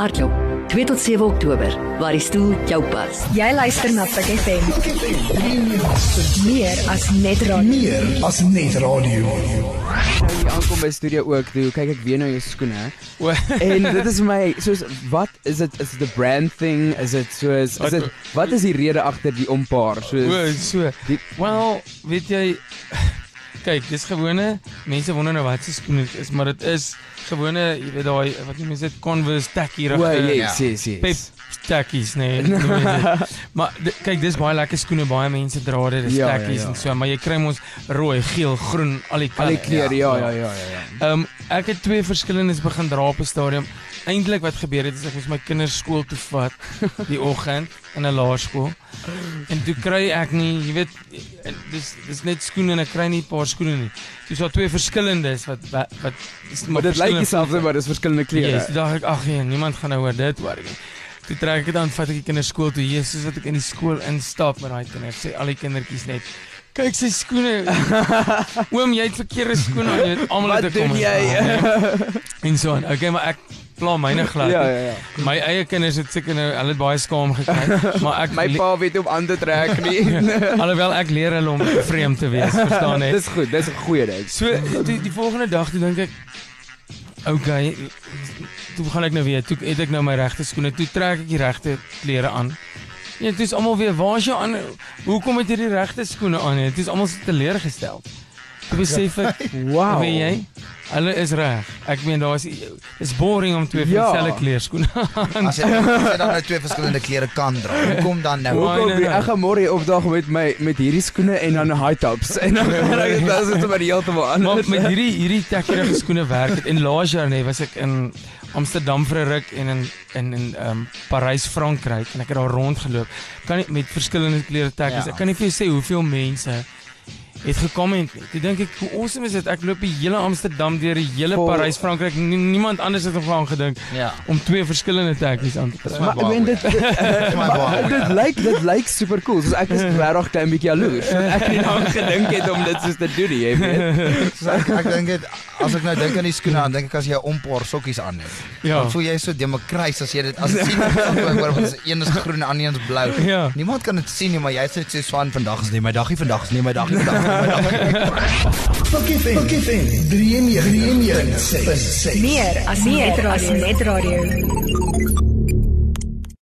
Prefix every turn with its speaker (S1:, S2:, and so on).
S1: Hardloop 2 tot 7 Oktober waar die stoel jou pas.
S2: Jy luister na Pick FM. Meer as net radio.
S3: Meer as net radio.
S4: Nou hier aankom by studio ook, toe kyk ek weer na jou skoene. en dit is my soos wat is dit is dit 'n brand thing? Is dit soos is dit wat is die rede agter die ompaar? Soos
S5: O, so.
S4: Die-
S5: Wel, weet jy kyk, dis gewone mense wonder nou wat se skoene dit is, maar dit is gewone, jy weet daai wat noem jy dit Converse
S4: O,
S5: regte
S4: yes, yes, yes.
S5: Pep tackies nee. dit. maar di- kyk, dis baie lekker skoene, baie mense dra dit, dis
S4: Ja, ja, ja.
S5: en so, maar jy kry mos rooi, geel, groen, al die
S4: Al die
S5: kleure.
S4: kleure, ja, ja, ja, ja, ja.
S5: Ehm um, ek het twee verskillendes begin dra op 'n stadium. Eintlik wat gebeur het is ek moes my kinders skool toe vat die oggend in 'n laerskool. En toe kry ek nie, jy weet, dis dis net skoene en ek kry nie 'n paar skoene nie. Dis so twee verskillendes wat wat, wat is
S4: Maar dit lyk dieselfde, maar dis verskillende kleure.
S5: Yes, toe dacht ek ag nee, niemand gaan nou oor dit worry nie. Toe trek ek dit aan, vat ek die kinders skool toe. Jesus, wat ek in die skool instap met daai kinders, sê al die kindertjies net Kyk sy skoene. Oom, jy het verkeerde skoene aan. Jy het almal
S4: Wat
S5: het
S4: doen jy?
S5: En so aan. Okay, maar ek pla myne glad.
S4: Ja, ja, ja.
S5: My eie kinders het seker nou, hulle het baie skaam gekry, maar ek
S4: My pa weet hoe om aan te trek nie.
S5: alhoewel ek leer hulle om vreemd te wees, verstaan net.
S4: dis goed, dis 'n goeie ding.
S5: So die, die volgende dag toe dink ek okay, toe gaan ek nou weer, toe het ek nou my regte skoene, toe trek ek die regte klere aan. Ja, dit is almal weer, waar is jou ander Hoekom het jy die regte skoene aan? Dit is almal so teleurgestel. Toe besef ek,
S4: Wow.
S5: weet jy, hulle is reg. Ek meen daar is is boring om twee
S4: Ja.
S5: dieselfde kleerskoene aan
S6: As jy, as jy dan nou twee verskillende klere kan dra, hoekom dan nou?
S5: Hoe-
S4: Hoekom
S5: nee, nee.
S4: ek gaan môre hier opdag met my met hierdie skoene en dan high tops en dan dan is dit maar heeltemal
S5: Maar
S4: anders.
S5: met hierdie hierdie tekkerige skoene werk dit. En laas jaar nee, was ek in Amsterdam vir 'n ruk en in in in ehm um, Parys, Frankryk en ek het daar rondgeloop. Kan nie met verskillende klere tekkies.
S6: Ja.
S5: Ek kan nie vir jou sê hoeveel mense het gekomment nie. Toe dink ek, hoe awesome is dit? Ek loop die hele Amsterdam deur die hele
S4: Vol-
S5: Parys, Frankryk. Nie, niemand anders het ervan gedink
S6: Ja.
S5: om twee verskillende tekkies aan te trek.
S4: Maar ek meen dit dit, maar dit lyk dit lyk super cool. Soos ek is regtig klein bietjie jaloers. Ek het nie aan gedink het om dit soos te doen nie, jy weet.
S6: So ek ek dink dit as ek nou dink aan die skoene, dan dink ek as jy 'n ompaar sokkies aan het.
S5: Ja.
S6: Dan voel jy so demokraties as jy dit as sien byvoorbeeld as een is groen en ander een is blou.
S5: Ja.
S6: Niemand kan dit sien nie, maar jy sê so van vandag is nie my dag nie, vandag is nie my dag nie, vandag dag nie.
S3: Pick FM. Pick FM. 3 3 6.
S2: Meer as radio. As net radio.